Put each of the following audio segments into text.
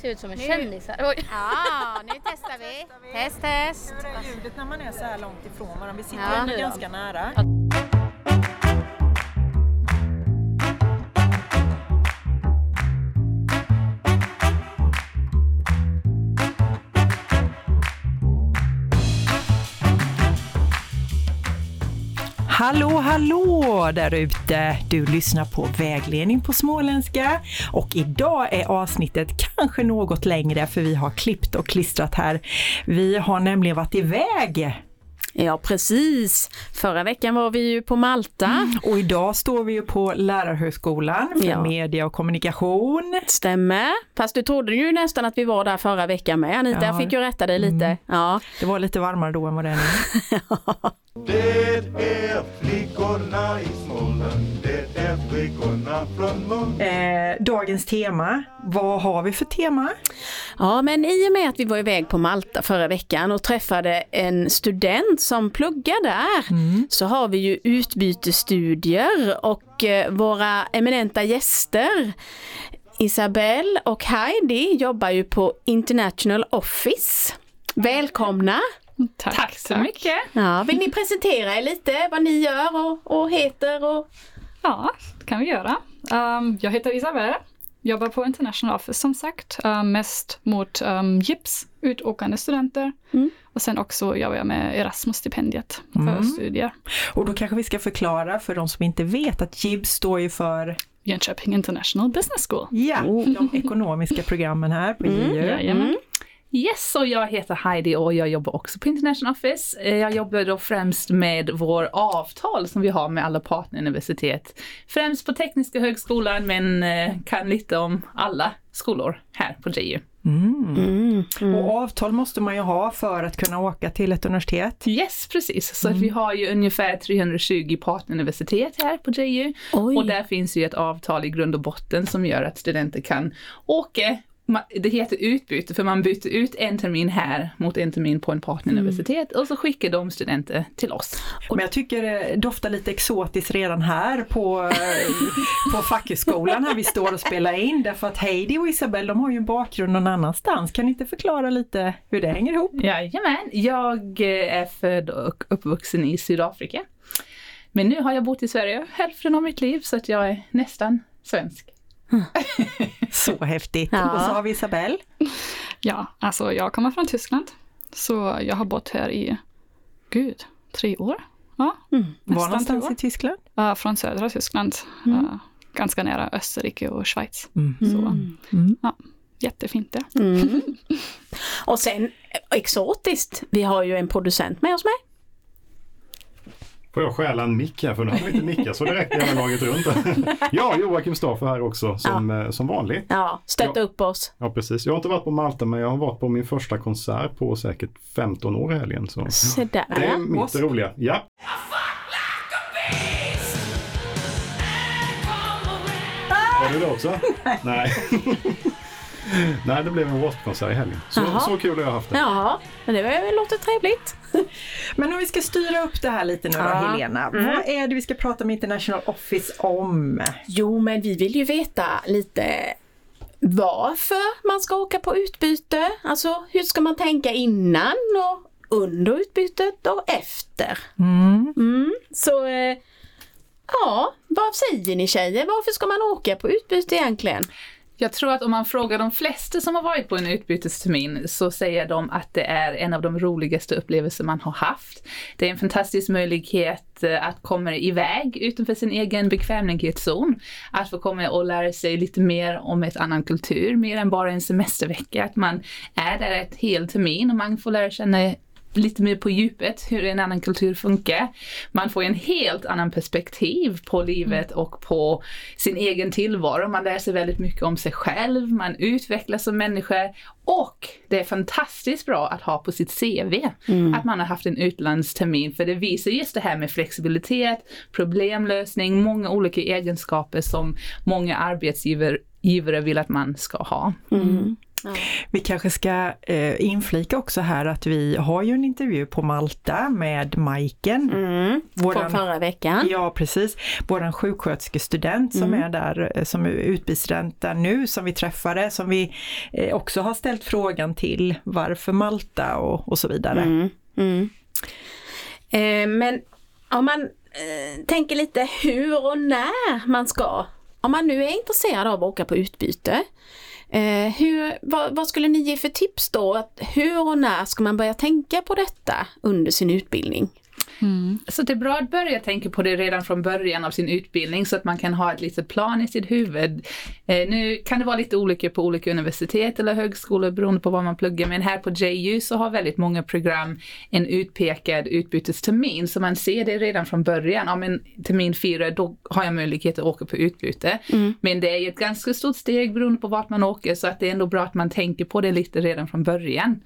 Ser ut som en Nu- kändis här. Oj. Ja, nu testar vi. Test, test. Hur är ljudet när man är så här långt ifrån varandra? Vi sitter Ja. ändå ganska nära. Hallå, hallå där ute! Du lyssnar på vägledning på småländska och idag är avsnittet kanske något längre för vi har klippt och klistrat här. Vi har nämligen varit iväg Ja, precis. Förra veckan var vi ju på Malta. och idag står vi ju på Lärarhögskolan för Ja. media och kommunikation. Stämmer. Fast du trodde ju nästan att vi var där förra veckan med Anita. Ja. Jag fick ju rätta dig lite. Ja. Det var lite varmare då än vad det är nu. Det är flickorna i Småland, det är flickorna från Lund. Eh, dagens tema, vad har vi för tema? ja, men i och med att vi var iväg på Malta förra veckan och träffade en student som pluggar där så har vi ju utbytesstudier och eh, våra eminenta gäster Isabelle och Heidi jobbar ju på International Office. Välkomna! Tack, så mycket. Ja, vill ni presentera er lite, vad ni gör och, och heter? Och... Ja, det kan vi göra. Um, jag heter Isabelle, jobbar på International Office som sagt, um, mest mot um, GIPS, utåkande studenter. Mm. Och sen också jobbar jag med Erasmus-stipendiet för studier. Och då kanske vi ska förklara för de som inte vet att JIB står ju för Jönköping International Business School. ja, de ekonomiska programmen här på JU. Jajamän. Yes, och jag heter Heidi och jag jobbar också på International Office. Eh, Jag jobbar då främst med vår avtal som vi har med alla partneruniversitet. Främst på Tekniska högskolan men eh, kan lite om alla skolor här på JU. Och avtal måste man ju ha för att kunna åka till ett universitet. Yes, precis. Så att vi har ju ungefär 320 partneruniversitet här på JU. Oj. Och där finns ju ett avtal i grund och botten som gör att studenter kan åka det heter utbyte för man byter ut en termin här mot en termin på en partneruniversitet och så skickar de studenter till oss. Men jag tycker det doftar lite exotiskt redan här på, eh, på fackhögskolan här vi står och spelar in. Därför att Heidi och Isabelle de har ju en bakgrund någon annanstans. Kan ni inte förklara lite hur det hänger ihop? Jajamän, jag eh, är född och uppvuxen i Sydafrika. Men nu har jag bott i Sverige hälften av mitt liv så att jag är nästan svensk. Så häftigt! Ja. Och så har vi Isabelle. Ja, alltså jag kommer från Tyskland. Så jag har bott här i, gud, tre år. Ja, Var nästan någonstans år. i Tyskland? Uh, från södra Tyskland. Uh, ganska nära Österrike och Schweiz. Så, Mm. ja, jättefint det. Mm. Och sen eh, exotiskt, vi har ju en producent med oss med. Får jag stjäla en mick här för nu har vi inte nicka så räcker hela laget runt. ja, Joakim Staffer här också som, eh, som vanligt. Ja, stötta Ja. upp oss. Ja precis. Jag har inte varit på Malta men jag har varit på min första konsert på säkert 15 år i helgen. Så. Se där. Det är mitt roliga. Ja. Har du det också? Nej. Nej, det blev en Wasp-konsert i helgen. Så, Jaha. så kul har jag haft det. Ja, men det var- låter trevligt. Men om vi ska styra upp det här lite nu då Ja. Helena. Vad är det vi ska prata med International Office om? Jo, men vi vill ju veta lite varför man ska åka på utbyte. Alltså, hur ska man tänka innan och under utbytet och efter? Mm. Så, eh, ja, vad säger ni tjejer? Varför ska man åka på utbyte egentligen? Jag tror att om man frågar de flesta som har varit på en utbytestermin så säger de att det är en av de roligaste upplevelser man har haft. Det är en fantastisk möjlighet eh, att komma iväg utanför sin egen bekvämlighetszon. Att få komma och lära sig lite mer om ett annan kultur, mer än bara en semestervecka. Att man är där ett hel termin och man får lära känna lite mer på djupet hur en annan kultur funkar. Man får en helt annan perspektiv på livet och på sin egen tillvaro. Man lär sig väldigt mycket om sig själv, man utvecklas som människa och det är fantastiskt bra att ha på sitt CV att man har haft en utlandstermin för det visar just det här med flexibilitet, problemlösning, många olika egenskaper som många arbetsgivare givare vill att man ska ha. Vi kanske ska eh, inflika också här att vi har ju en intervju på Malta med Majken. Mm. Från förra veckan. Ja precis. Våran sjuksköterskestudent som Mm. är där, eh, som är utbytesstudent där nu, som vi träffade, som vi eh, också har ställt frågan till varför Malta och, och så vidare. Mm. Mm. Eh, men om man eh, tänker lite hur och när man ska, om man nu är intresserad av att åka på utbyte, eh, hur, vad, vad skulle ni ge för tips då? Att hur och när ska man börja tänka på detta under sin utbildning? Så det är bra att börja tänka på det redan från början av sin utbildning så att man kan ha ett litet plan i sitt huvud. Eh, nu kan det vara lite olika på olika universitet eller högskolor beroende på vad man pluggar men här på JU så har väldigt många program en utpekad utbytestermin så man ser det redan från början. Ja men termin fyra då har jag möjlighet att åka på utbyte. Men det är ett ganska stort steg beroende på vart man åker så att det är ändå bra att man tänker på det lite redan från början.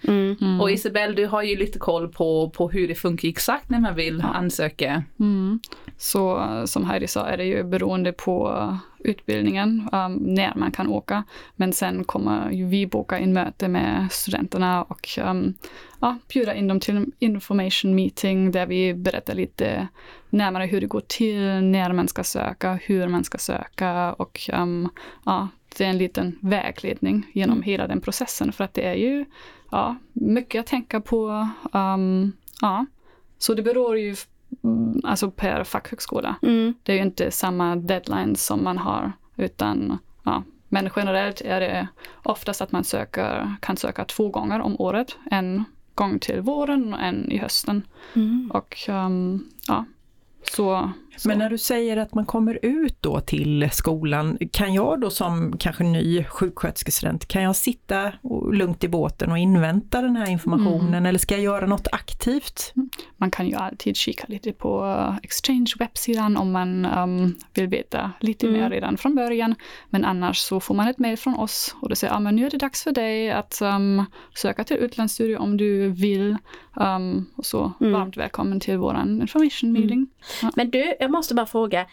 Och Isabelle du har ju lite koll på, på hur det funkar exakt när man vill ansöka. Mm. Så som Heidi sa är det ju beroende på utbildningen, um, när man kan åka. Men sen kommer ju vi boka in möte med studenterna och um, ja, bjuda in dem till en information meeting där vi berättar lite närmare hur det går till, när man ska söka, hur man ska söka och um, ja, det är en liten vägledning genom hela den processen för att det är ju ja, mycket att tänka på. Um, ja. Så det beror ju mm, alltså per fackhögskola. Mm. Det är ju inte samma deadline som man har utan ja, men generellt är det oftast att man söker, kan söka två gånger om året. En gång till våren och en i hösten. Mm. Och um, ja, så, så. Men när du säger att man kommer ut då till skolan, kan jag då som kanske ny sjuksköterskestudent, kan jag sitta lugnt i båten och invänta den här informationen eller ska jag göra något aktivt? man kan ju alltid kika lite på Exchange webbsidan om man um, vill veta lite mer redan från början. Men annars så får man ett mejl från oss och det säger att ah, men nu är det dags för dig att um, söka till utlandsstudier om du vill. Um, och så varmt välkommen till våran information meeting. Men du, jag måste bara fråga,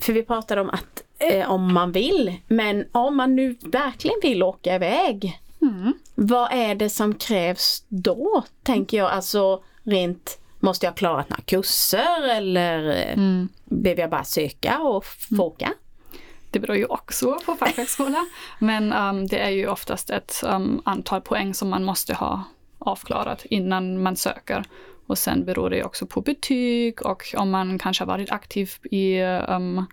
för vi pratade om att eh, om man vill, men om man nu verkligen vill åka iväg, vad är det som krävs då? Tänker jag, alltså rent, måste jag ha klarat några kurser eller eh, behöver jag bara söka och få åka? Det beror ju också på fackhögskola. men um, det är ju oftast ett um, antal poäng som man måste ha avklarat innan man söker. Och sen beror det också på betyg och om man kanske har varit aktiv i, um,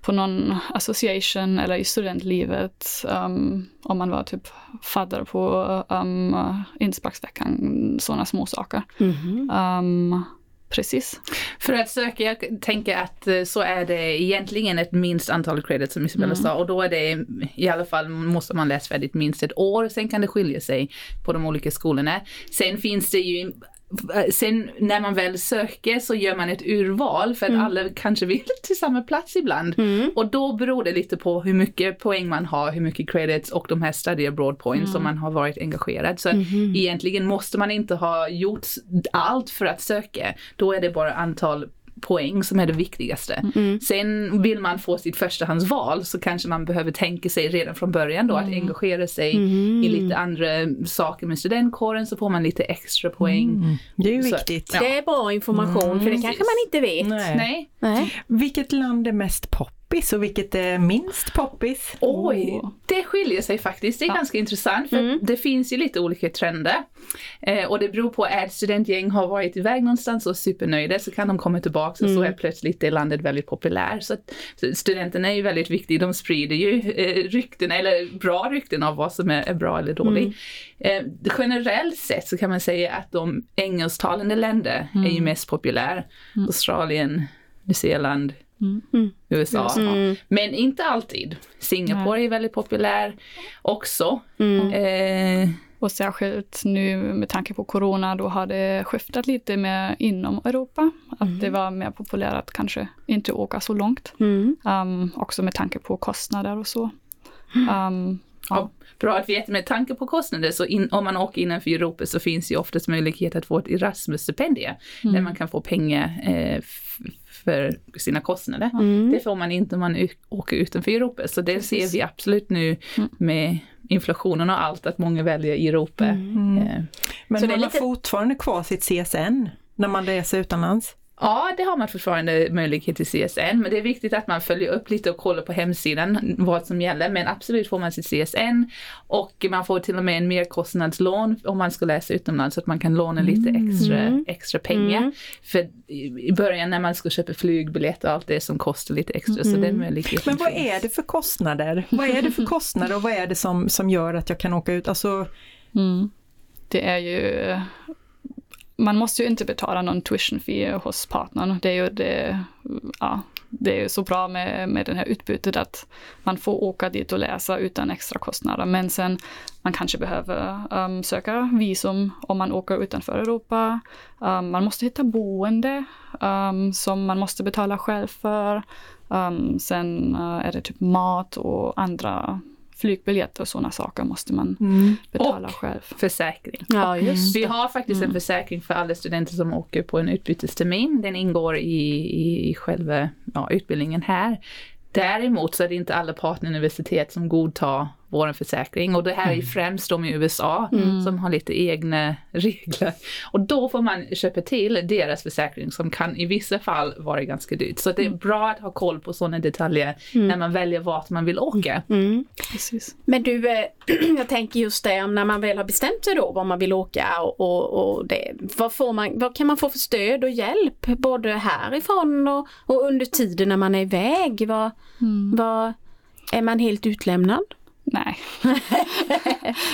på någon association eller i studentlivet. Um, om man var typ fadder på um, insparksveckan, sådana små saker. Um, precis. För att söka, jag tänker att eh, så är det egentligen ett minst antal credits som Isabella sa och då är det i alla fall måste man läsa färdigt minst ett år. Sen kan det skilja sig på de olika skolorna. Sen finns det ju Sen när man väl söker så gör man ett urval för att alla kanske vill till samma plats ibland. Och då beror det lite på hur mycket poäng man har, hur mycket credits och de här study abroad points som man har varit engagerad. Så egentligen måste man inte ha gjort allt för att söka. Då är det bara antal poäng som är det viktigaste. Sen vill man få sitt förstahandsval så kanske man behöver tänka sig redan från början då att engagera sig i lite andra saker med studentkåren så får man lite extra poäng. Det är ju Så- viktigt. Ja. Det är bra information för det kanske man inte vet. Nej. Nej. Nej. Vilket land är mest poppis och vilket är minst poppis? Oj, det skiljer sig faktiskt. Det är ganska intressant för det finns ju lite olika trender. Eh, och det beror på att studentgäng har varit iväg någonstans och supernöjda så kan de komma tillbaka och så är plötsligt det landet väldigt populärt. Så, så studenterna är ju väldigt viktiga, de sprider ju eh, rykten eller bra rykten av vad som är, är bra eller dåligt. Eh, generellt sett så kan man säga att de engelsktalande länder är ju mest populära. Australien, Nya Zeeland, USA. Men inte alltid. Singapore är väldigt populär också. Eh, Och särskilt nu med tanke på corona, då har det skiftat lite mer inom Europa. Att det var mer populärt att kanske inte åka så långt. Mm. Um, också med tanke på kostnader och så. Um, Ja, bra att veta. Med tanke på kostnader, så in, om man åker innanför Europa så finns ju oftast möjlighet att få ett Erasmus-stipendium. Mm. Där man kan få pengar eh, för sina kostnader. Mm. Det får man inte om man åker utanför Europa. Så det ser vi absolut nu Mm. med inflationen och allt, att många väljer Europa. Mm. Eh, Men Så har det är man lite- fortfarande kvar sitt CSN när man reser utomlands? Ja, det har man fortfarande möjlighet till CSN, men det är viktigt att man följer upp lite och kollar på hemsidan vad som gäller. Men absolut får man sitt CSN och man får till och med en merkostnadslån om man ska läsa utomlands så att man kan låna lite extra, extra pengar. Mm. För i början när man ska köpa flygbiljetter och allt det som kostar lite extra, så den möjligheten Men vad är det för kostnader? Vad är det för kostnader och vad är det som, som gör att jag kan åka ut? Alltså, Mm. Det är ju, man måste ju inte betala någon tuition fee hos partnern. Det är ju det, ja, det är ju så bra med, med det här utbytet att man får åka dit och läsa utan extra kostnader. Men sen man kanske behöver um, söka visum om man åker utanför Europa. Um, man måste hitta boende um, som man måste betala själv för. Um, sen uh, är det typ mat och andra flygbiljetter och sådana saker måste man betala Och själv. Försäkring. Ja, just Vi har faktiskt en försäkring för alla studenter som åker på en utbytestermin. Den ingår i, i, i själva ja, utbildningen här. Däremot så är det inte alla partneruniversitet som godtar vår försäkring och det här är främst de i USA som har lite egna regler. Och då får man köpa till deras försäkring som kan i vissa fall vara ganska dyrt. Så det är bra att ha koll på sådana detaljer när man väljer vart man vill åka. Mm. Precis. Men du, eh, jag tänker just det när man väl har bestämt sig då var man vill åka och, och, och det. Vad, får man, vad kan man få för stöd och hjälp både härifrån och, och under tiden när man är iväg? Vad, vad, är man helt utlämnad? Nej,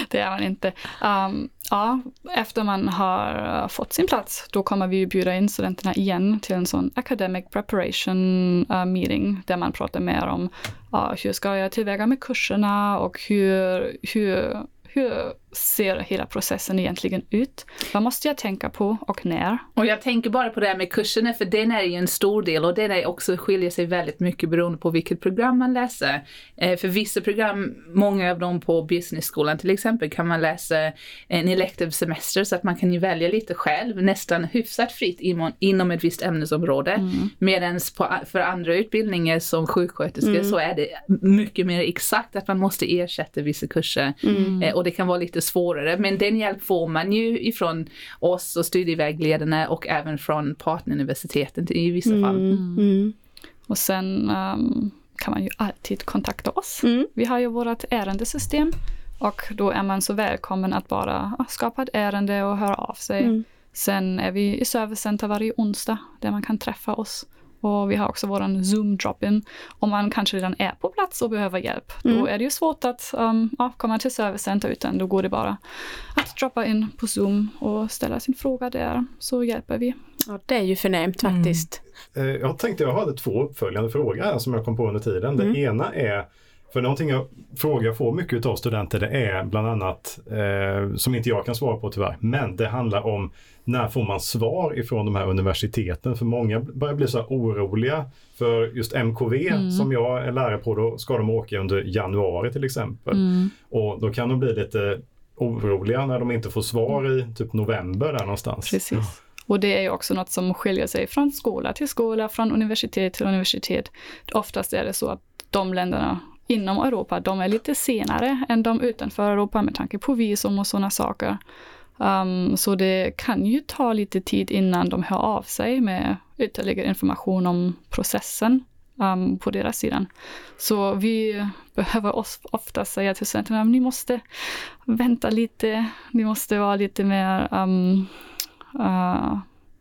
det är man inte. Um, ja, efter man har fått sin plats, då kommer vi ju bjuda in studenterna igen till en sån academic preparation uh, meeting, där man pratar mer om uh, hur ska jag tillväga med kurserna och hur, hur, hur ser hela processen egentligen ut? Vad måste jag tänka på och när? Och jag tänker bara på det här med kurserna, för den är ju en stor del och den är också skiljer sig väldigt mycket beroende på vilket program man läser. Eh, för vissa program, många av dem på businessskolan till exempel, kan man läsa en elective semester så att man kan ju välja lite själv, nästan hyfsat fritt inom, ett visst ämnesområde. Medan för andra utbildningar som sjuksköterska så är det mycket mer exakt att man måste ersätta vissa kurser. Eh, och det kan vara lite svårare, men den hjälp får man ju ifrån oss och studievägledarna och även från partneruniversiteten i vissa fall. Mm. Och sen um, kan man ju alltid kontakta oss. Mm. Vi har ju vårt ärendesystem och då är man så välkommen att bara skapa ett ärende och höra av sig. Mm. Sen är vi i servicecenter varje onsdag där man kan träffa oss. Och vi har också våran Zoom drop-in. Om man kanske redan är på plats och behöver hjälp, Mm. då är det ju svårt att um, ja, komma till servicecenter utan då går det bara att droppa in på Zoom och ställa sin fråga där, så hjälper vi. Ja, det är ju förnämt faktiskt. Eh, Jag tänkte jag hade två uppföljande frågor här som jag kom på under tiden. Det ena är, för någonting jag frågar får mycket av studenter det är bland annat, eh, som inte jag kan svara på tyvärr, men det handlar om när får man svar ifrån de här universiteten? För många börjar bli så här oroliga för just MKV som jag är lärare på, då ska de åka under januari till exempel. Och då kan de bli lite oroliga när de inte får svar i typ november där någonstans. Precis. Och det är ju också något som skiljer sig från skola till skola, från universitet till universitet. Oftast är det så att de länderna inom Europa, de är lite senare än de utanför Europa med tanke på visum och sådana saker. Um, så det kan ju ta lite tid innan de hör av sig med ytterligare information om processen um, på deras sidan. Så vi behöver ofta säga till studenterna, ni måste vänta lite, ni måste vara lite mer um, uh,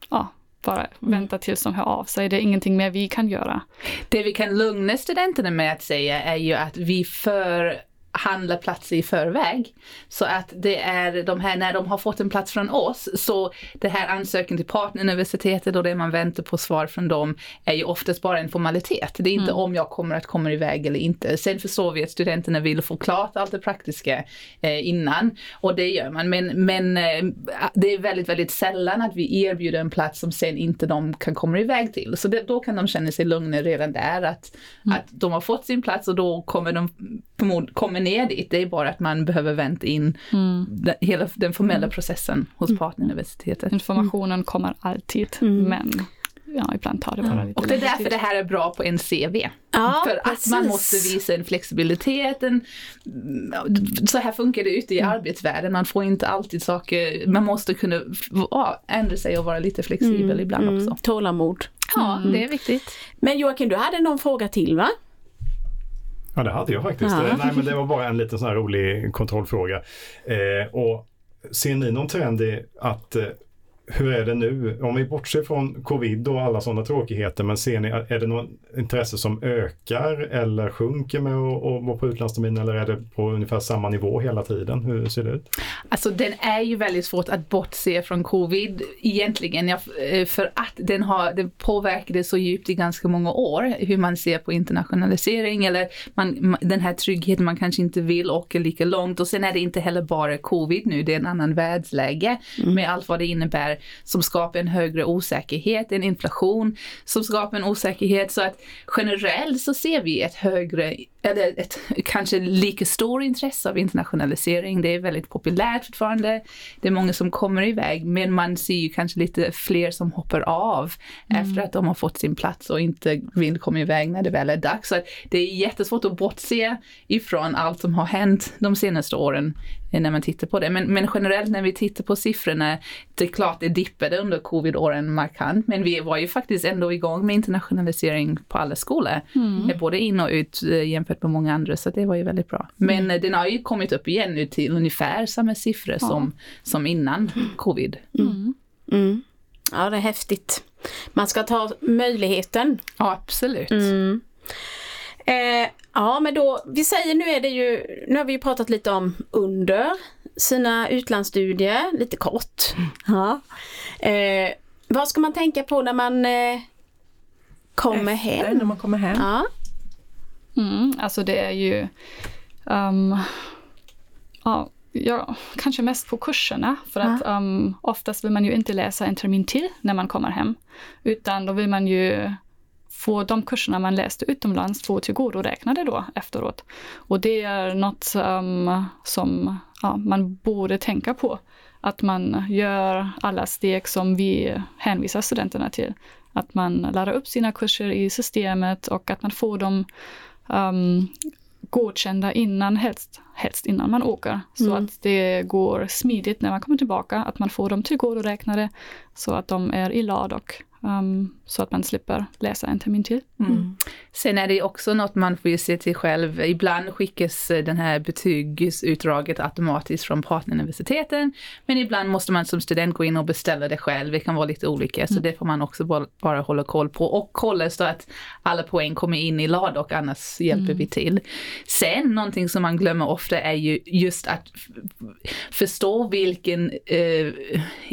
ja, bara vänta tills de hör av sig. Det är ingenting mer vi kan göra. Det vi kan lugna studenterna med att säga är ju att vi för handla platser i förväg. Så att det är de här, när de har fått en plats från oss, så det här ansökan till partneruniversitetet och det man väntar på svar från dem är ju oftast bara en formalitet. Det är inte om jag kommer att komma iväg eller inte. Sen förstår vi att studenterna vill få klart allt det praktiska eh, innan och det gör man. Men, men eh, det är väldigt, väldigt sällan att vi erbjuder en plats som sen inte de kan komma iväg till. Så det, då kan de känna sig lugna redan där att, att de har fått sin plats och då kommer de förmod, kommer ner dit, det är bara att man behöver vänta in den, hela den formella processen hos partneruniversitetet. Informationen kommer alltid, men ja, ibland tar det bara lite Och det är därför tid. det här är bra på en CV. Ja, För att man precis. måste visa en flexibilitet. En, så här funkar det ute i arbetsvärlden. Man får inte alltid saker, man måste kunna ja, ändra sig och vara lite flexibel ibland Mm, också. tålamod. Ja, det är viktigt. Men Joakim, du hade någon fråga till va? Ja, det hade jag faktiskt. Ja. Nej, men det var bara en liten sån här rolig kontrollfråga. Eh, och ser ni någon trend i att eh, hur är det nu? Om vi bortser från covid och alla sådana tråkigheter, men ser ni, är det något intresse som ökar eller sjunker med att vara på utlandstermin eller är det på ungefär samma nivå hela tiden? Hur ser det ut? Alltså den är ju väldigt svårt att bortse från covid egentligen. Eh, för att den, har, den påverkade så djupt i ganska många år. Hur man ser på internationalisering eller man, ma- den här tryggheten man kanske inte vill åka lika långt. Och sen är det inte heller bara covid nu, det är en annan världsläge med allt vad det innebär som skapar en högre osäkerhet, en inflation som skapar en osäkerhet. Så att generellt så ser vi ett högre, eller ett kanske lika stor intresse av internationalisering. Det är väldigt populärt fortfarande. Det är många som kommer iväg, men man ser ju kanske lite fler som hoppar av efter att de har fått sin plats och inte vill komma iväg när det väl är dags. Så att det är jättesvårt att bortse ifrån allt som har hänt de senaste åren när man tittar på det. Men, men generellt när vi tittar på siffrorna, det är klart det dippade under covid-åren markant, men vi var ju faktiskt ändå igång med internationalisering på alla skolor, eh, både in och ut eh, jämfört med många andra, så det var ju väldigt bra. Men eh, den har ju kommit upp igen nu till ungefär samma siffror som, som innan covid. Mm. Ja, det är häftigt. Man ska ta möjligheten. Ja, absolut. Mm. Eh, ja, men då, vi säger nu är det ju, nu har vi ju pratat lite om under sina utlandsstudier, lite kort. Ja. Eh, vad ska man tänka på när man eh, kommer Efter, hem? när man kommer hem. Ja. Mm, alltså det är ju um, ja, ja, kanske mest på kurserna för att um, oftast vill man ju inte läsa en termin till när man kommer hem utan då vill man ju få de kurserna man läste utomlands få tillgodoräknade då efteråt. Och det är något um, som ja, man borde tänka på. Att man gör alla steg som vi hänvisar studenterna till. Att man lär upp sina kurser i systemet och att man får dem um, godkända innan, helst, helst innan man åker. Så att det går smidigt när man kommer tillbaka, att man får dem tillgodoräknade så att de är i lag och um, så att man slipper läsa en termin till. Sen är det också något man får ju se till själv. Ibland skickas eh, den här betygsutdraget automatiskt från partneruniversiteten. Men ibland måste man som student gå in och beställa det själv. Det kan vara lite olika. Så det får man också bara, bara hålla koll på. Och kolla så att alla poäng kommer in i LAD och annars hjälper vi till. Sen någonting som man glömmer ofta är ju just att förstå vilken eh,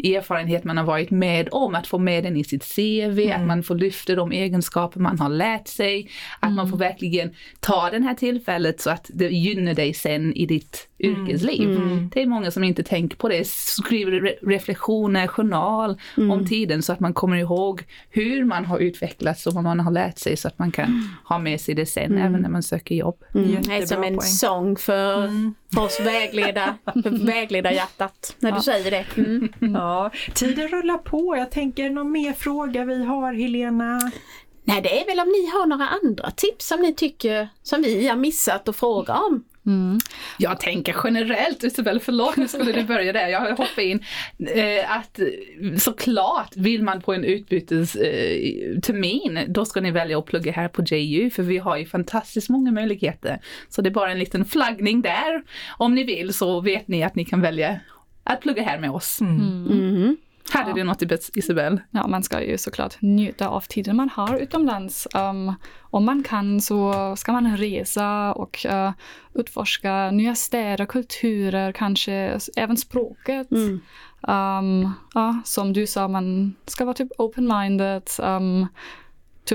erfarenhet man har varit med om. Att få med den i sitt CV, att man får lyfta de egenskaper man har lärt sig. Att man får verkligen ta det här tillfället så att det gynnar dig sen i ditt yrkesliv. Det är många som inte tänker på det. Skriver re- reflektioner, journal om tiden så att man kommer ihåg hur man har utvecklats och vad man har lärt sig så att man kan ha med sig det sen även när man söker jobb. Mm. Det är som en poäng. sång för, för oss vägleda, vägleda hjärtat, när du säger det. Mm. Ja, tiden rullar på. Jag tänker någon mer fråga vi har, Helena? Nej, det är väl om ni har några andra tips som ni tycker som vi har missat att fråga om. Jag tänker generellt, Isabel, förlåt nu skulle du börja där, jag hoppar in. Eh, att såklart vill man på en utbytestermin, eh, då ska ni välja att plugga här på JU för vi har ju fantastiskt många möjligheter. Så det är bara en liten flaggning där. Om ni vill så vet ni att ni kan välja att plugga här med oss. Mm. Hade du något Ibet- Isabel? Ja, man ska ju såklart njuta av tiden man har utomlands. Um, om man kan så ska man resa och uh, utforska nya städer, kulturer, kanske även språket. Um, ja, som du sa, man ska vara typ open-minded, um,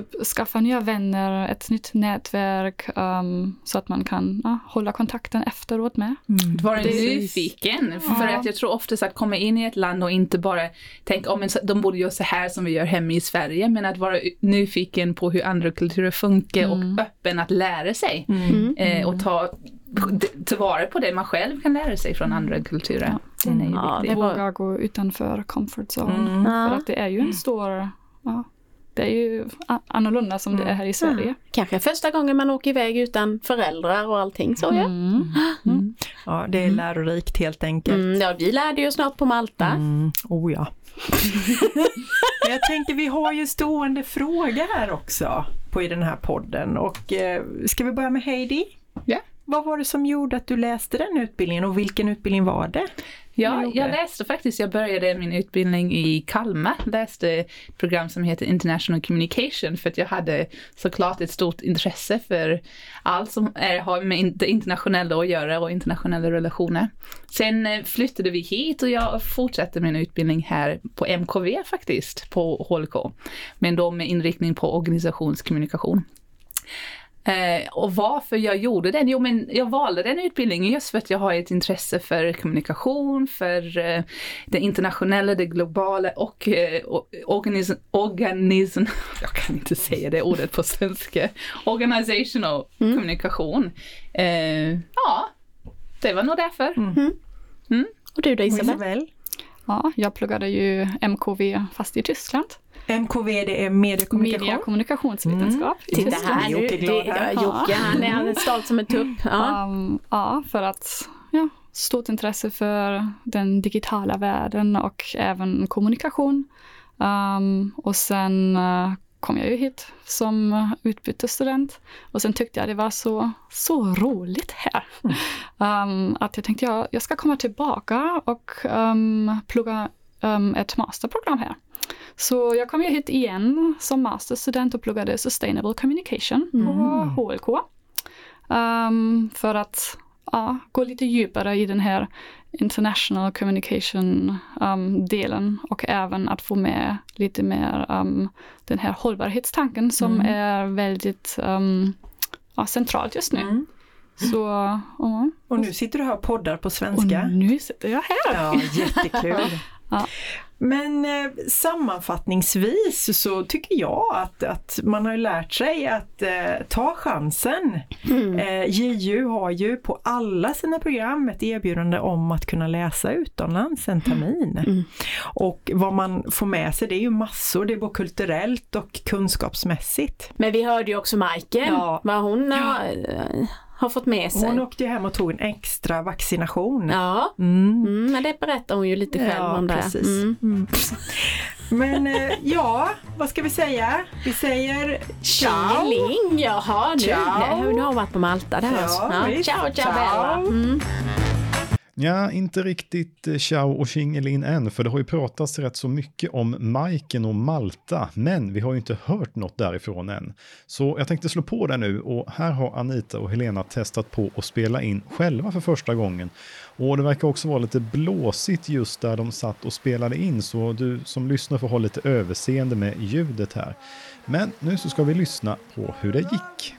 typ skaffa nya vänner, ett nytt nätverk um, så att man kan ja, hålla kontakten efteråt med. Vara Precis. nyfiken. För att jag tror oftast att komma in i ett land och inte bara tänka om de borde göra så här som vi gör hemma i Sverige. Men att vara nyfiken på hur andra kulturer funkar och öppen att lära sig. Eh, och ta tillvara på det man själv kan lära sig från andra kulturer. Den är ju Ja, viktig. det var- Våga gå utanför comfort zone. Mm. För Ja. att det är ju en stor, ja, det är ju annorlunda som det är här i Sverige. Kanske första gången man åker iväg utan föräldrar och allting så ja. Mm. Ja, det är lärorikt helt enkelt. Mm, ja vi lärde ju snart på Malta. Mm, oh ja. Men jag tänkte vi har ju stående fråga här också på i den här podden och eh, ska vi börja med Heidi? Ja. Vad var det som gjorde att du läste den utbildningen och vilken utbildning var det? Ja, jag läste faktiskt, jag började min utbildning i Kalmar, läste ett program som heter International Communication för att jag hade såklart ett stort intresse för allt som är, har med det internationella att göra och internationella relationer. Sen eh, flyttade vi hit och jag fortsatte min utbildning här på MKV faktiskt, på HLK. Men då med inriktning på organisationskommunikation. Eh, och varför jag gjorde den? Jo, men jag valde den utbildningen just för att jag har ett intresse för kommunikation, för eh, det internationella, det globala och eh, organism, organism, jag kan inte säga det ordet på svenska, organizational kommunikation. Eh, ja, det var nog därför. Och du då Och Isabel? Isabel? Ja, jag pluggade ju MKV fast i Tyskland. MKV det är mediekommunikation. Media kommunikationsvetenskap i Titta här nu, Jocke han är han är stolt som en tupp. Ja. Um, ja, för att ja, stort intresse för den digitala världen och även kommunikation. Um, och sen uh, kom jag ju hit som utbytesstudent och sen tyckte jag det var så, så roligt här. Um, att jag tänkte jag, jag ska komma tillbaka och um, plugga um, ett masterprogram här. Så jag kom ju hit igen som masterstudent och pluggade Sustainable Communication på HLK. Um, för att ja, gå lite djupare i den här international communication um, delen och även att få med lite mer um, den här hållbarhetstanken som är väldigt um, ja, centralt just nu. Så, ja. Och nu sitter du här och poddar på Och svenska. nu sitter jag här. Ja, jättekul. Ja. Men eh, sammanfattningsvis så tycker jag att, att man har lärt sig att eh, ta chansen. Eh, JU har ju på alla sina program ett erbjudande om att kunna läsa utomlands en termin. Och vad man får med sig det är ju massor, det är både kulturellt och kunskapsmässigt. Men vi hörde ju också Majken, Ja. vad hon har, eh, har fått med sig. Hon åkte hem och tog en extra vaccination. Ja, Mm. mm, men det berättar hon ju lite själv Ja, om precis. Mm. Mm. Men eh, ja, vad ska vi säga? Vi säger ciao! Tjingeling, jaha nu, Ciao. Nu har hon varit på Malta där Ja, alltså. Ja, ciao, ciao, Ciao. Bella. Ja, inte riktigt eh, ciao och tjingelin än, för det har ju pratats rätt så mycket om Majken och Malta, men vi har ju inte hört något därifrån än. Så jag tänkte slå på det nu och här har Anita och Helena testat på att spela in själva för första gången. Och det verkar också vara lite blåsigt just där de satt och spelade in, så du som lyssnar får ha lite överseende med ljudet här. Men nu så ska vi lyssna på hur det gick.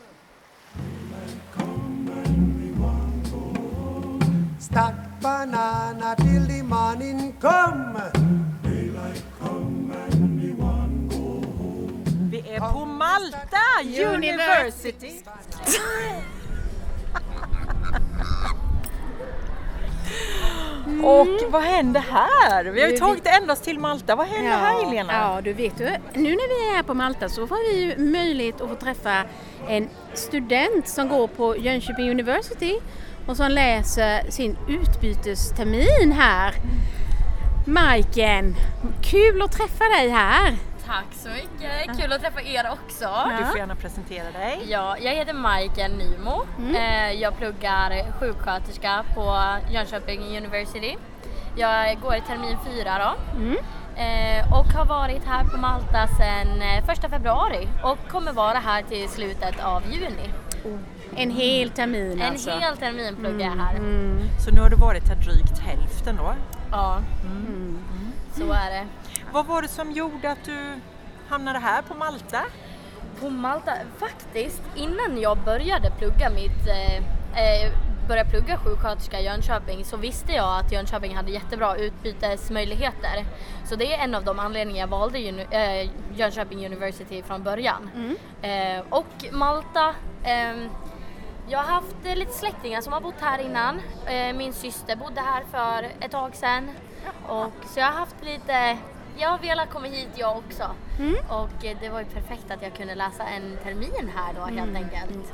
Stack banana till the morning come. Vi är på Malta University. Och vad händer här? Vi har ju tagit ända oss till Malta. Vad händer här Helena? Ja, du vet du. Nu när vi är här på Malta så får vi ju möjlighet att få träffa en student som går på Jönköping University och som läser sin utbytestermin här. Majken, kul att träffa dig här! Tack så mycket, kul att träffa er också. Du får gärna presentera dig. Ja, jag heter Majken Nymo. Eh, Jag pluggar sjuksköterska på Jönköping University. Jag går i termin fyra då. Eh, Och har varit här på Malta sedan eh, första februari och kommer vara här till slutet av juni. En hel termin En alltså. hel termin pluggar jag här. Så nu har du varit här drygt hälften då. Ja, så är det. Vad var det som gjorde att du hamnade här på Malta? På Malta, faktiskt innan jag började plugga mitt eh, eh, började plugga sjuksköterska i Jönköping så visste jag att Jönköping hade jättebra utbytesmöjligheter. Så det är en av de anledningar jag valde uni- eh, Jönköping University från början. Eh, och Malta, ehm, Jag har haft eh, lite släktingar som har bott här innan. Eh, min syster bodde här för ett tag sedan. Och, så jag har haft lite, jag har velat komma hit jag också. Och eh, det var ju perfekt att jag kunde läsa en termin här då helt enkelt.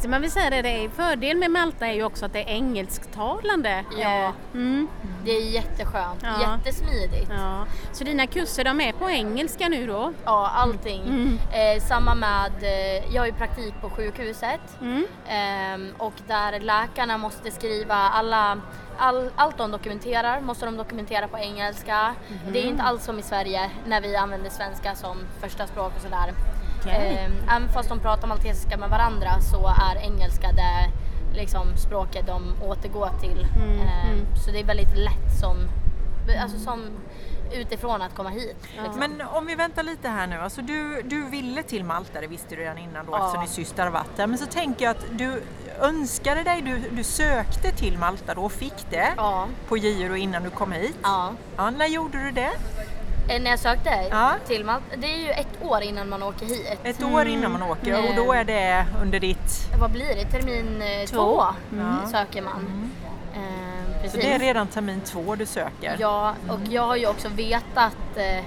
Så man vill säga det, det är fördel med Malta är ju också att det är engelsktalande. Ja. Eh, Mm. Det är jätteskönt, Ja. jättesmidigt. Ja. Så dina kurser de är på engelska nu då? Ja, allting. Mm. Eh, samma med, eh, jag har ju praktik på sjukhuset Mm. ehm, och där läkarna måste skriva alla, all, allt de dokumenterar måste de dokumentera på engelska. Mhm. Det är inte alls som i Sverige när vi använder svenska som första språk och sådär. Okej. Ehm, även fast de pratar maltesiska med varandra så är engelska det liksom, språket de återgår till. Mm, Ehm, Så det är väldigt lätt som, alltså som utifrån att komma hit. liksom. Men om vi väntar lite här nu, alltså du, du ville till Malta, det visste du redan innan då Ja. eftersom din syster har varit där. Men så tänker jag att du önskade dig, du, du sökte till Malta då och fick det Ja. på JO innan du kom hit. Ja. Ja, när gjorde du det? Eh, När jag sökte Ja. till Malta, det är ju ett år innan man åker hit. Ett år innan man åker och Mm. då är det under ditt... Vad blir det? Termin eh, Två. två Mm. söker man. Eh, Så det är redan termin två du söker? Ja, och jag har ju också vetat eh,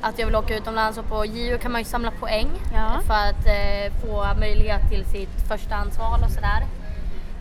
att jag vill åka utomlands och på JO kan man ju samla poäng Ja. för att eh, få möjlighet till sitt förstahandsval och sådär.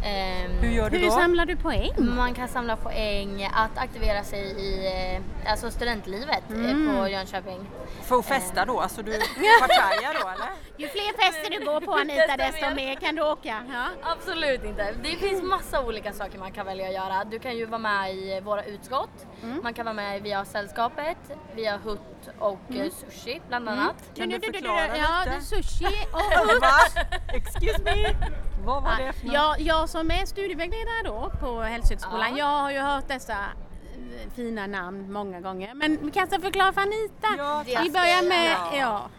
Ehm, Hur gör du Hur då? samlar du poäng? Man kan samla poäng att aktivera sig i eh, alltså studentlivet eh, Mm. på Jönköping. Får festa då? Alltså du partajar då eller? Ju fler fester du går på Anita desto mer kan du åka. Ja. Absolut inte. Det finns massa olika saker man kan välja att göra. Du kan ju vara med i våra utskott. Mm. Man kan vara med via Sällskapet, via Hutt och Mm. eh, Sushi bland annat. Kan du Du, du, du, förklara du, Ja, lite? är sushi och Va? Excuse me? Vad var det för något? jag, jag som är studievägledare då på Hälsohögskolan, Ja. jag har ju hört dessa eh, fina namn många gånger. Men vi kanske förklara för Anita. Ja, vi börjar med, Ja. ja.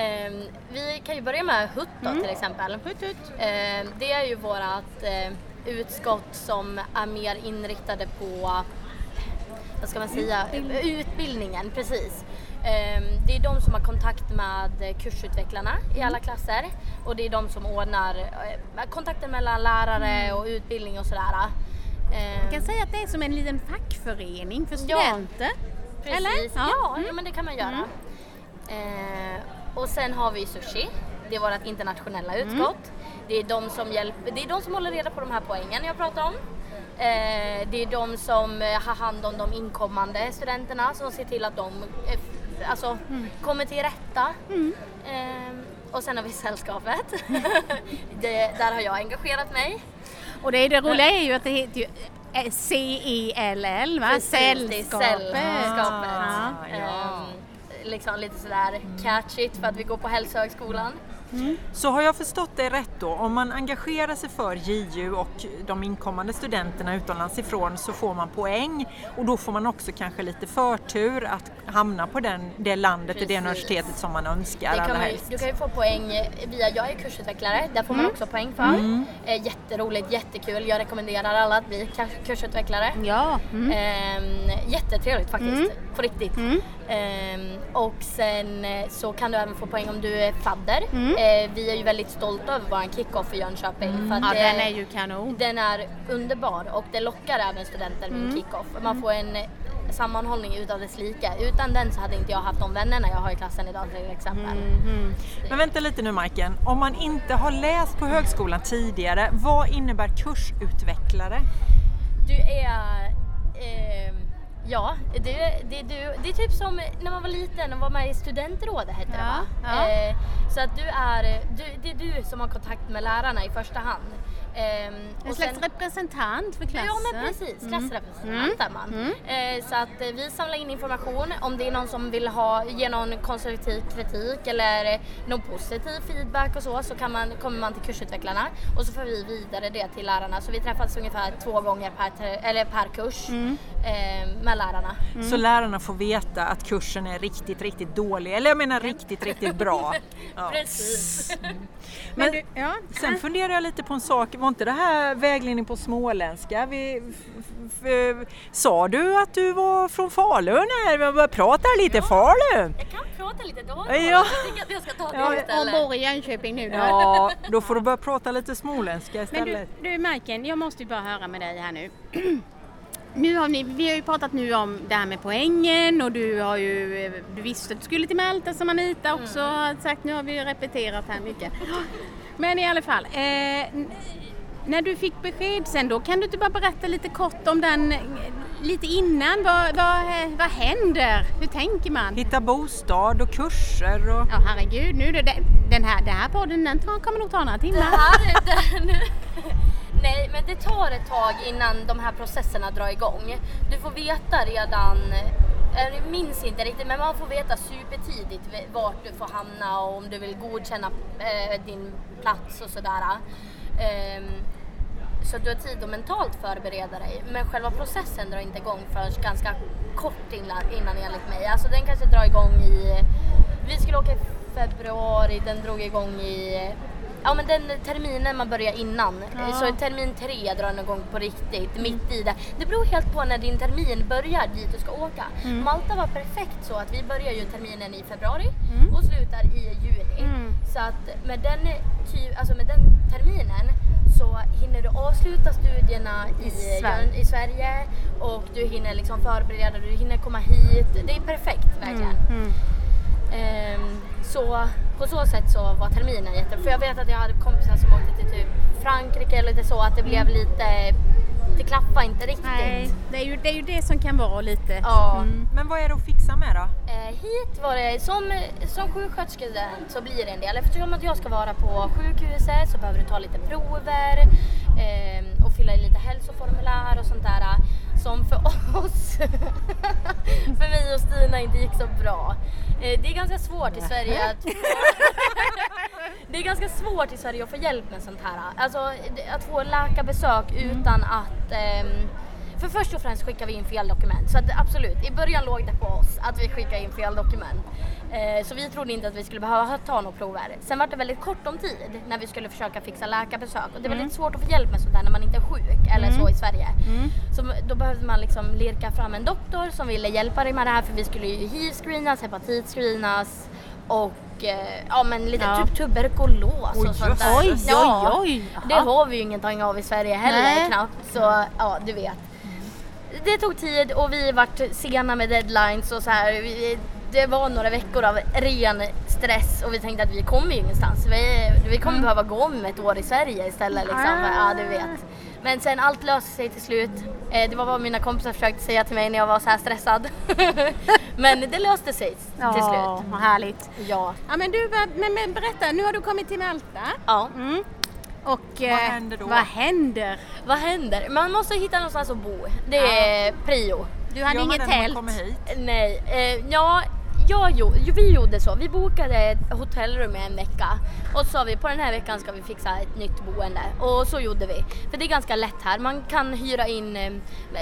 Ehm, vi kan ju börja med Hutt då Mm. till exempel. Ehm, det är ju vårat eh, utskott som är mer inriktade på vad ska man säga, utbildningen, precis. Ehm, Det är de som har kontakt med kursutvecklarna i alla klasser och det är de som ordnar eh, kontakten mellan lärare och utbildning och sådär. Ehm, Jag kan säga att det är som en liten fackförening för Ja, studenter. Precis, Eller? ja, Ja. ja, men det kan man göra. Eh, och sen har vi Sushi, det är vårt internationella utskott. Det, är de som hjälper, det är de som håller reda på de här poängen jag pratade om. Eh, det är de som eh, har hand om de inkommande studenterna som ser till att de eh, alltså, kommer till rätta. Eh, och sen har vi sällskapet. det, där har jag engagerat mig. Och det, det roliga är ju att det heter ju eh, C-E-L-L va? Precis, Sällskapet. Sällskapet. Ja. Ehm, liksom lite sådär catchigt för att vi går på Hälsohögskolan. Så har jag förstått det rätt då, om man engagerar sig för JU och de inkommande studenterna utomlands ifrån så får man poäng och då får man också kanske lite förtur att hamna på den, det landet och det Precis. universitetet som man önskar Det kan man, du kan ju få poäng via, jag är kursutvecklare, där får man också poäng för. Eh, jätteroligt, jättekul, jag rekommenderar alla att bli kurs- kursutvecklare. Ja. Mm. Ehm, jättetrevligt faktiskt, på riktigt. Ehm, och sen eh, så kan du även få poäng om du är fadder. Eh, vi är ju väldigt stolta över vår kick-off i Jönköping. För att Ja, det- den är ju kanon. den är underbar och det lockar även studenter med en kick-off. Man får en eh, sammanhållning utav dess like. Utan den så hade inte jag haft de vännerna jag har i klassen idag till exempel. Men vänta lite nu Majken, om man inte har läst på högskolan tidigare, vad innebär kursutvecklare? Du är... ehm, ja, det, det, du, det är typ som när man var liten och var med i studentrådet hette det Ja, va? ja. Eh, så att du är, du, det är du som har kontakt med lärarna i första hand. Ehm, En och slags sen- representant för klassen. Ja men precis, klassrepresentant är man. Eh, så att eh, vi samlar in information om det är någon som vill ha, ge någon konstruktiv kritik eller eh, någon positiv feedback och så, så kan man, kommer man till kursutvecklarna och så får vi vidare det till lärarna. Så vi träffas ungefär två gånger per, eller per kurs eh, med lärarna. Så lärarna får veta att kursen är riktigt, riktigt dålig, eller jag menar riktigt, riktigt bra. Ja. Precis. Men du- ja. sen funderar jag lite på en sak, var inte det här vägledning på småländska? Vi, f- f- sa du att du var från Falun här? Vi började prata lite Falun? Jag kan pratar lite dåligt. Ja. Jag tycker att jag ska ta det Ja, istället. Hon bor i Jönköping nu då. Ja, då får du börja prata lite småländska Men istället. du, du Majken, jag måste ju bara höra med dig här nu. Nu har ni, vi har ju pratat nu om det här med poängen och du har ju, du visste att du skulle till Malta som Anita också har sagt. Nu har vi ju repeterat här mycket. Men i alla fall, eh, när du fick besked sen då, kan du inte bara berätta lite kort om den lite innan? Vad, vad, vad händer? Hur tänker man? Hitta bostad och kurser och... Ja herregud, nu det, den här, den här podden den tar, kommer nog ta några Det timmar. här är det nu. Nej, men det tar ett tag innan de här processerna drar igång. Du får veta redan, jag minns inte riktigt, men man får veta supertidigt vart du får hamna och om du vill godkänna eh, din plats och sådär. Så du har tid att mentalt förbereda dig. Men själva processen drar inte igång förrän ganska kort innan, innan enligt mig. Alltså den kanske drar igång i, vi skulle åka i februari, den drog igång i Ja men den terminen man börjar innan. Ja. Så termin tre drar den igång på riktigt, mitt i det. Det beror helt på när din termin börjar dit du ska åka. Mm. Malta var perfekt så att vi börjar ju terminen i februari Mm. och slutar i juni. Mm. Så att med den, ty, alltså med den terminen så hinner du avsluta studierna i, I Sverige. i Sverige och du hinner liksom förbereda, du hinner komma hit. Det är perfekt verkligen. Mm. Ehm, så på så sätt så var terminen jätte... För jag vet att jag hade kompisar som åkte till typ Frankrike eller lite så att det blev lite... Det klaffade inte riktigt. Nej, det är, ju, det är ju det som kan vara lite... Ja. Mm. Men vad är det att fixa med då? Eh, hit var det, som, som sjuksköterskestudent så blir det en del. Eftersom att jag ska vara på sjukhuset så behöver du ta lite prover eh, och fylla i lite hälsoformulär och sånt där. Som för oss, för mig och Stina inte gick så bra. Eh, det är ganska svårt i Sverige att Det är ganska svårt i Sverige att få hjälp med sånt här. Alltså att få läkarbesök utan att ehm, för först och främst skickar vi in fel dokument. Så att absolut, i början låg det på oss att vi skickade in fel dokument. Eh, så vi trodde inte att vi skulle behöva ta några prover. Sen var det väldigt kort om tid när vi skulle försöka fixa läkarbesök. Och det är väldigt svårt att få hjälp med sånt där när man inte är sjuk eller så i Sverige. Så då behövde man liksom lirka fram en doktor som ville hjälpa dig med det här för vi skulle ju hiv-screenas, hepatit-screenas och eh, ja men lite Ja. typ tuberkulos Oj, och sånt där. Oj, Ja. oj, oj. Det har vi ju ingenting av i Sverige heller Nej. knappt. Så ja, du vet. Det tog tid och vi vart sena med deadlines och så här. Vi, det var några veckor av ren stress och vi tänkte att vi kommer ju ingenstans. Vi, vi kommer behöva gå om ett år i Sverige istället liksom. Ja, du vet. Men sen allt löste sig till slut. Eh, det var vad mina kompisar försökte säga till mig när jag var så här stressad. Men det löste sig till Ja, slut. vad härligt. Ja. Ja men du, vad- men, men berätta, nu har du kommit till Malta. ja. Mm. Och eh, händer då? Vad händer? Vad händer? Man måste hitta någonstans att bo. Det är prio. Du hade Gör man inget det när man tält? kommer hit? Nej, eh, ja, jag gjorde, vi gjorde så. Vi bokade ett hotellrum i en vecka och så sa vi på den här veckan ska vi fixa ett nytt boende och så gjorde vi. För det är ganska lätt här. Man kan hyra in eh,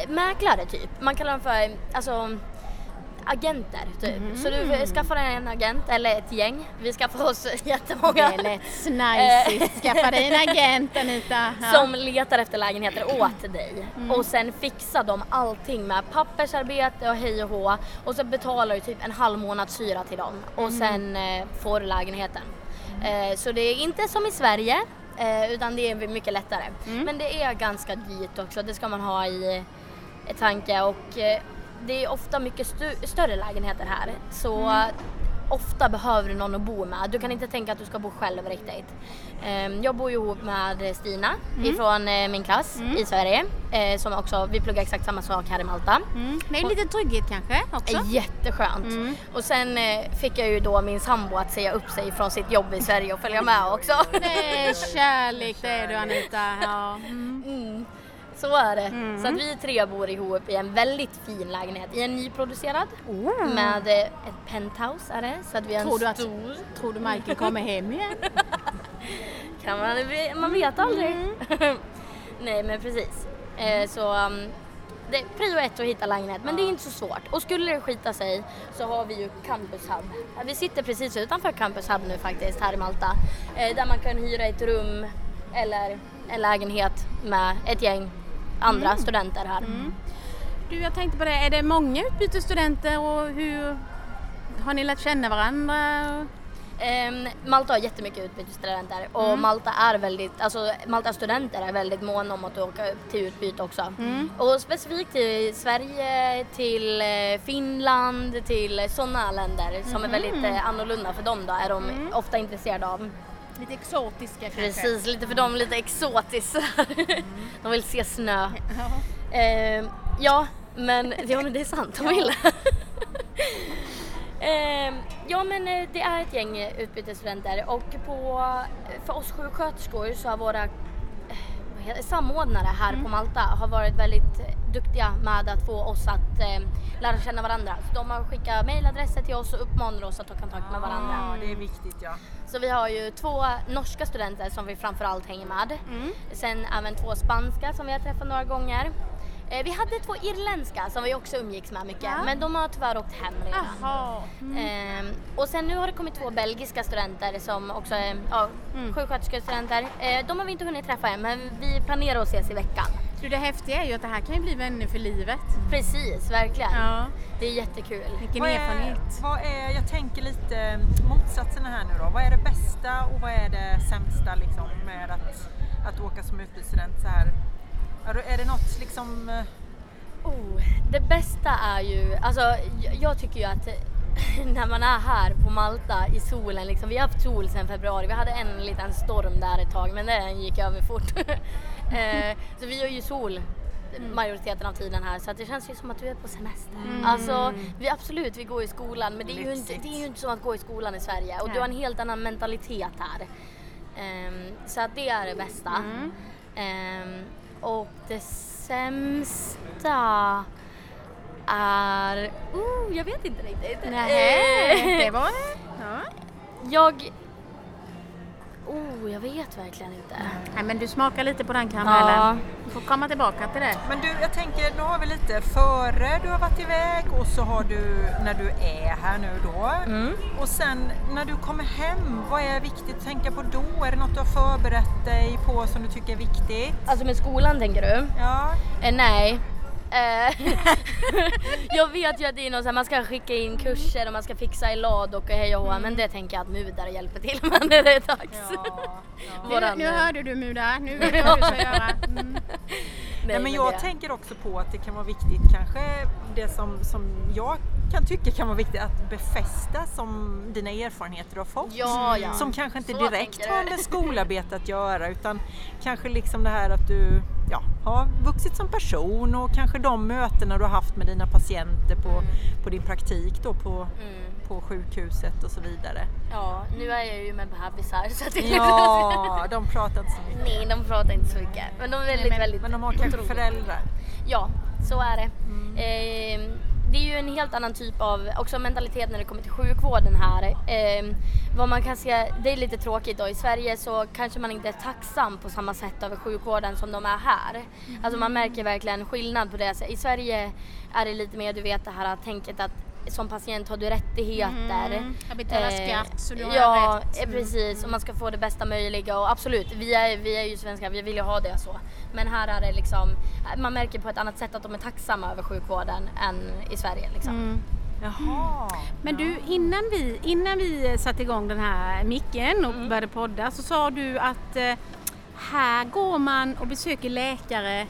mäklare typ. Man kallar dem för alltså agenter typ. Så du skaffar en agent eller ett gäng. Vi skaffade oss jättemånga. Det lät snajsigt. Skaffa dig en agent Anita. Ja. Som letar efter lägenheter åt dig. Och sen fixar de allting med pappersarbete och hej och hå. Och så betalar du typ en halv månads hyra till dem. Och sen eh, får du lägenheten. Eh, så det är inte som i Sverige. Eh, utan det är mycket lättare. Men det är ganska dyrt också. Det ska man ha i, tanke. Och eh, det är ofta mycket större lägenheter här. Så ofta behöver du någon att bo med. Du kan inte tänka att du ska bo själv riktigt. Ehm, Jag bor ju ihop med Stina ifrån eh, min klass i Sverige. eh, Som också, vi pluggar exakt samma sak här i Malta. Mm. Det är lite trygghet kanske också? Är Jätteskönt. Och sen eh, fick jag ju då min sambo att säga upp sig från sitt jobb i Sverige och följa med också. Det är kärlek det är du Anita. Ja. Mm. Mm. Så är det. Så att vi tre bor ihop i en väldigt fin lägenhet i en nyproducerad med eh, ett penthouse är det. Så att vi har en Tror du att- stor Tror du Michael kommer hem igen? kan man, man vet aldrig. Nej men precis. Eh, så um, det är prio ett att hitta lägenhet men det är inte så svårt. Och skulle det skita sig så har vi ju Campus Hub. Vi sitter precis utanför Campus Hub nu faktiskt här i Malta. Eh, där man kan hyra ett rum eller en lägenhet med ett gäng andra studenter här. Du, jag tänkte på det, är det många utbytesstudenter och hur har ni lärt känna varandra? Ehm, Malta har jättemycket utbytesstudenter och Mm. Malta är väldigt, alltså Maltas studenter är väldigt måna om att åka till utbyte också. Mm. Och specifikt till Sverige, till eh, Finland, till sådana länder som är Mhm. väldigt eh, annorlunda för dem då är de Mm. ofta intresserade av. Lite exotiska kanske? Precis, lite för dem lite exotiskt. Mm. de vill se snö. Ja, men, ja, men det är sant, de vill. Ehm, ja men eh, det är ett gäng eh, utbytesstudenter och på, för oss sjuksköterskor så har våra eh, samordnare här Mm. på Malta har varit väldigt eh, duktiga med att få oss att eh, lära känna varandra. Så de har skickat mejladresser till oss och uppmanar oss att ta kontakt med varandra. Ja, det är viktigt ja. Så vi har ju två norska studenter som vi framförallt hänger med. Mm. Sen även två spanska som vi har träffat några gånger. Eh, vi hade två irländska som vi också umgicks med mycket, Ja. men de har tyvärr åkt hem redan. Jaha. Mm. Ehm, och sen nu har det kommit två belgiska studenter som också är ja, Mm. sjuksköterskestudenter. Eh, de har vi inte hunnit träffa än, men vi planerar att ses i veckan. Du, det häftiga är ju att det här kan ju bli vänner för livet. Precis, verkligen. Ja. Det är jättekul. Vilken Vad är, erfarenhet. vad är, jag tänker lite motsatserna här nu då. Vad är det bästa och vad är det sämsta liksom, med att, att åka som utbytesstudent så här? Är det- något liksom... eh, Oh, det bästa är ju, alltså jag, tycker ju att när man är här på Malta i solen, liksom, vi har haft sol sedan februari, vi hade en liten storm där ett tag men den gick över fort. eh, så vi har ju sol majoriteten av tiden här så att det känns ju som att du är på semester. Mm. Alltså vi, absolut, vi går i skolan men det är, ju inte, det är ju inte som att gå i skolan i Sverige och Nej. du har en helt annan mentalitet här. Ehm, så att det är det bästa. Mm. Ehm, och det sämsta är... Oh, jag vet inte riktigt. Nej, det var... Ja. Jag... Oh, jag vet verkligen inte. Nej, men du smakar lite på den karamellen. Ja. Du får komma tillbaka till det. Men du, jag tänker, nu har vi lite före du har varit iväg och så har du när du är här nu då. Mm. Och sen när du kommer hem, vad är viktigt att tänka på då? Är det något du har förberett dig på som du tycker är viktigt? Alltså med skolan tänker du? Ja, Eh, nej. Eh, jag vet ju att det är något så här, man ska skicka in kurser och man ska fixa i lad och hej och hå, men det tänker jag att Mudar hjälper till med när det är dags. ja. Våran, Nu, nu eh, hörde du Muda, nu vet du vad du ska göra. Mm. Nej, men men jag det- tänker också på att det kan vara viktigt, kanske det som, som jag kan tycka kan vara viktigt att befästa som dina erfarenheter du har fått. Ja, ja. Som kanske inte Så direkt har med skolarbete att göra utan kanske liksom det här att du ja, har vuxit som person och kanske de mötena du har haft med dina patienter på, på din praktik då på, Mm. på sjukhuset och så vidare. Ja, nu är jag ju med bebisar så det Ja, de pratar inte så mycket. Nej, de pratar inte så mycket. Men de är väldigt, men, väldigt men de har kanske föräldrar. Ja, så är det. Mm. Ehm, det är ju en helt annan typ av också mentalitet när det kommer till sjukvården här. Eh, vad man kan se, det är lite tråkigt då. I Sverige så kanske man inte är tacksam på samma sätt över sjukvården som de är här. Alltså man märker verkligen skillnad på det. I Sverige är det lite mer, du vet det här tänket att som patient har du rättigheter. Mm, jag betalar Eh, skatt så du har ja, rätt. eh, precis. Och man ska få det bästa möjliga och absolut, vi är, vi är ju svenskar, vi vill ju ha det så. Men här är det liksom, man märker på ett annat sätt att de är tacksamma över sjukvården än i Sverige liksom. Mm. Jaha. Men du, innan vi, innan vi satte igång den här micken och Mm. började podda så sa du att eh, här går man och besöker läkare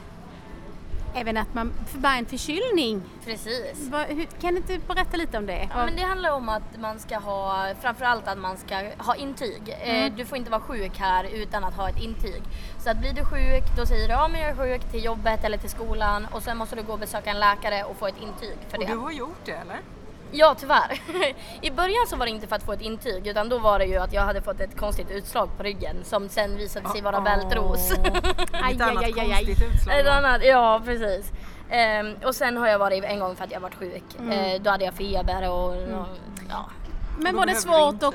även att man bara en förkylning. Precis. Vad- hur, kan du inte berätta lite om det? Ja, men det handlar om att man ska ha, framförallt att man ska ha intyg. Eh, Mm. Du får inte vara sjuk här utan att ha ett intyg. Så att blir du sjuk, då säger du ja men jag är sjuk till jobbet eller till skolan och sen måste du gå och besöka en läkare och få ett intyg för Och det. du har gjort det eller? Ja, tyvärr. I början så var det inte för att få ett intyg utan då var det ju att jag hade fått ett konstigt utslag på ryggen som sen visade sig vara bältros. Aj, Ett annat aj, aj, aj. konstigt utslag. Ett annat, ja precis. Ehm, och sen har jag varit en gång för att jag varit sjuk. Mm. Eh, då hade jag feber och ja. Men var det, svårt att,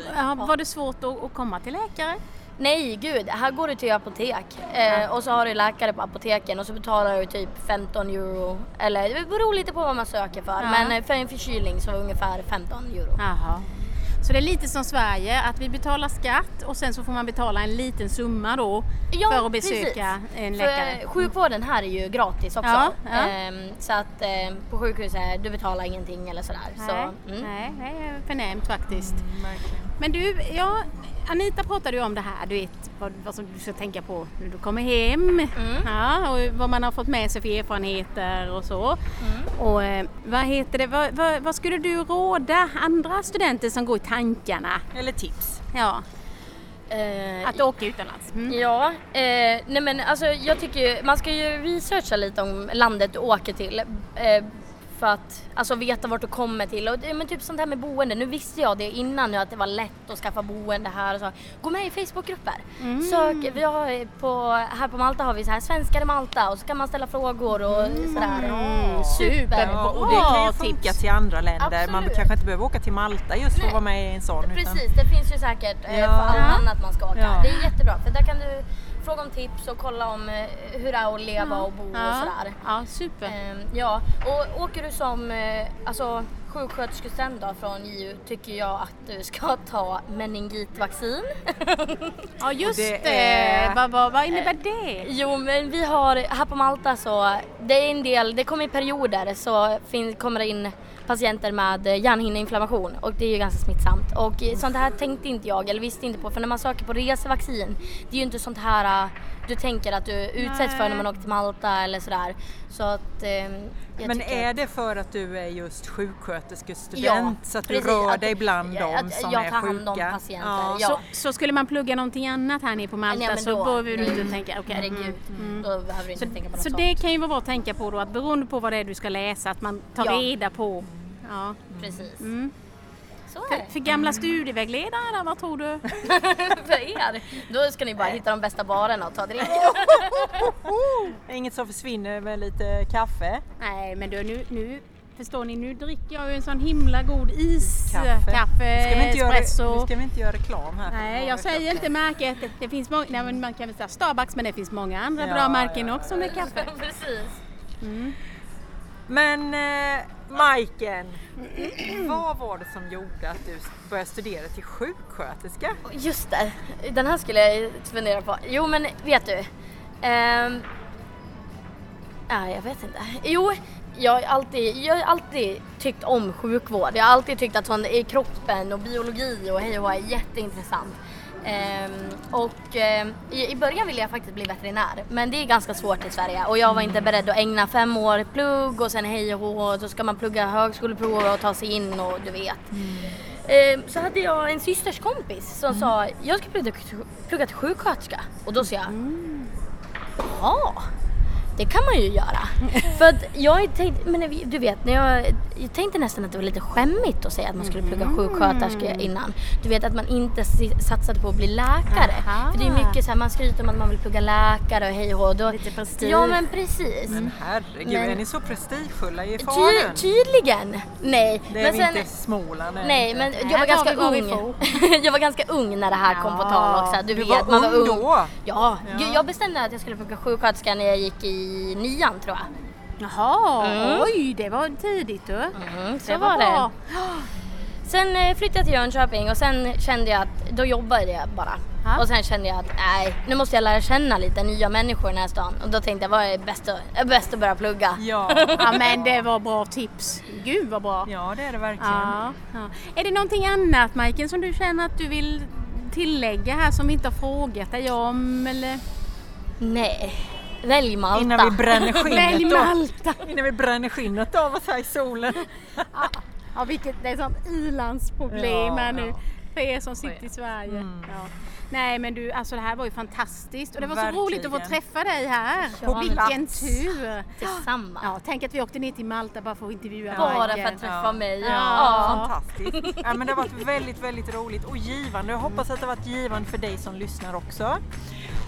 var det svårt att komma till läkare? Nej gud, här går du till apotek eh, och så har du läkare på apoteken och så betalar du typ 15 euro. Eller det beror lite på vad man söker för Ja. men eh, för en förkylning så ungefär 15 euro. Jaha. Så det är lite som Sverige, att vi betalar skatt och sen så får man betala en liten summa då Ja, för att besöka precis. en För, läkare. eh, sjukvården här är ju gratis också. Ja, ja. Ehm, så att eh, på sjukhuset, du betalar ingenting eller sådär. Nej, Så, mm. nej, det är förnämt faktiskt. verkligen. Men du, ja, Anita pratade ju om det här, du vet vad, vad som du ska tänka på när du kommer hem. Mm. Ja, och vad man har fått med sig för erfarenheter och så. Mm. Och eh, vad heter det, vad, vad, vad skulle du råda andra studenter som går i tankarna? Eller tips. Ja, Eh, att åka utomlands. Mm. Ja, eh, nej men alltså jag tycker ju, man ska ju researcha lite om landet du åker till. Eh, för att alltså veta vart du kommer till. Och, det- men typ sånt här med boende, nu visste jag det innan nu att det var lätt att skaffa boende här och så. Gå med i Facebookgrupper. Mm. Sök, vi har på, här på Malta har vi så här svenskar i Malta och så kan man ställa frågor och sådär. Mm, Super. superbra. Ja, och det kan ju funka tips. till andra länder. Man Absolut. kanske inte behöver åka till Malta just för att vara med i en sån. Utan, Precis, det finns ju säkert eh, Ja. för allt annat man ska åka. Ja. Det är jättebra för där kan du fråga om tips och kolla om eh, hur det är att leva och bo och Ja, sådär. ja super. Ehm, ja, och åker du som eh, alltså, sjuksköterskestudent då från JU tycker jag att du ska ta meningitvaccin. Ja just det det, är- Vad, vad, vad innebär det? Jo men vi har här på Malta så det är en del, det kommer i perioder så fin, kommer det in patienter med eh, hjärnhinneinflammation och det är ju ganska smittsamt. Och eh, sånt här tänkte inte jag eller visste inte på för när man söker på resevaccin det är ju inte sånt här eh, du tänker att du utsätts för när man åker till Malta eller sådär. Så att, eh, Men är att- det för att du är just sjuksköterskestudent så att du precis, rör att- dig bland ja, dem att som jag är tar hand om sjuka? patienter, Ja. ja. Så, så skulle man plugga någonting annat här nere på Malta Nej, men så då- behöver du inte mm. tänka, okej. Herregud, mm. då behöver du inte Så, tänka på något så sånt. det kan ju vara bra att tänka på då att beroende på vad det är du ska läsa att man tar Ja. reda på. Ja. Precis. Mm. För, för gamla studievägledare vad tror du? för er. Då ska ni bara hitta de bästa barerna och ta drink. Inget som försvinner med lite kaffe. Nej men du nu, nu förstår ni, nu dricker jag ju en sån himla god iskaffe, Kaffe. kaffe Nu ska vi inte göra, espresso. nu ska vi inte göra reklam här. Nej, jag säger inte märket. Det, finns många, nej, men man kan väl säga Starbucks men det finns många andra Ja, bra märken ja, också med kaffe. Precis. Men eh, Majken, vad var det som gjorde att du började studera till sjuksköterska? Just det, den här skulle jag fundera på. Jo men vet du. Ehm, Ja, jag vet inte. Jo, jag har, alltid, jag har alltid tyckt om sjukvård. Jag har alltid tyckt att sånt i kroppen och biologi och hej och hå är jätteintressant. Ehm, och ehm, i, början ville jag faktiskt bli veterinär men det är ganska svårt i Sverige. Och jag var inte beredd att ägna fem år plugg och sen hej och hå så ska man plugga högskoleprov och ta sig in och du vet. Ehm, så hade jag en systers kompis som sa jag ska plugga, plugga till sjuksköterska. Och då sa jag Jaha, det kan man ju göra. För att jag tänkte, men du vet, när jag, jag tänkte nästan att det var lite skämmigt att säga att man skulle plugga sjuksköterska innan. Du vet att man inte satsade på att bli läkare. Aha. För det är mycket så här, man skryter om att man vill plugga läkare och hej och. Då- Lite prestige. Ja men precis. Men herregud, Men- är ni så prestigefulla i Ty, Falun? tydligen. Nej. Det är men vi sen, inte i Småland. Nej inte. men jag var ganska ung. jag var ganska ung när det här kom på tal också. Du, Du vet, var man ung var ung då? Ja. Ja. Jag bestämde att jag skulle plugga sjuksköterska när jag gick i nian tror jag. Jaha, Mm. oj det var tidigt du. Mm, så det var, det. bra. Sen eh, flyttade jag till Jönköping och sen kände jag att då jobbade jag bara. Ja. Och sen kände jag att nej, nu måste jag lära känna lite nya människor i den här stan. Och då tänkte jag, vad är bäst att, är bäst att börja plugga? Ja. Ja men det var bra tips. Gud vad bra. ja, det är det verkligen. Ja, ja. Är det någonting annat Majken som du känner att du vill tillägga här som vi inte har frågat dig om eller? Nej, välj Malta. Innan vi bränner Välj skinnet då. Malta! Innan vi bränner skinnet av oss här i solen. Ja, vilket, det är ett sånt ilandsproblem Ja, här nu ja. för er som sitter i Sverige. Ja. Nej men du, alltså det här var ju fantastiskt och det var så roligt att få Verkligen. träffa dig här. Ja, Vilken tur! Tillsammans. Ja, tänk att vi åkte ner till Malta bara för att intervjua Bara för att träffa Ja. mig. Ja. Ja. Fantastiskt. Ja, men det har varit väldigt, väldigt roligt och givande. Jag hoppas att det har varit givande för dig som lyssnar också.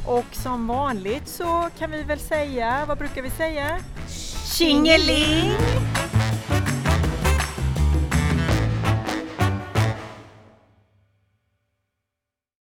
Och som vanligt så kan vi väl säga, vad brukar vi säga? Tjingeling!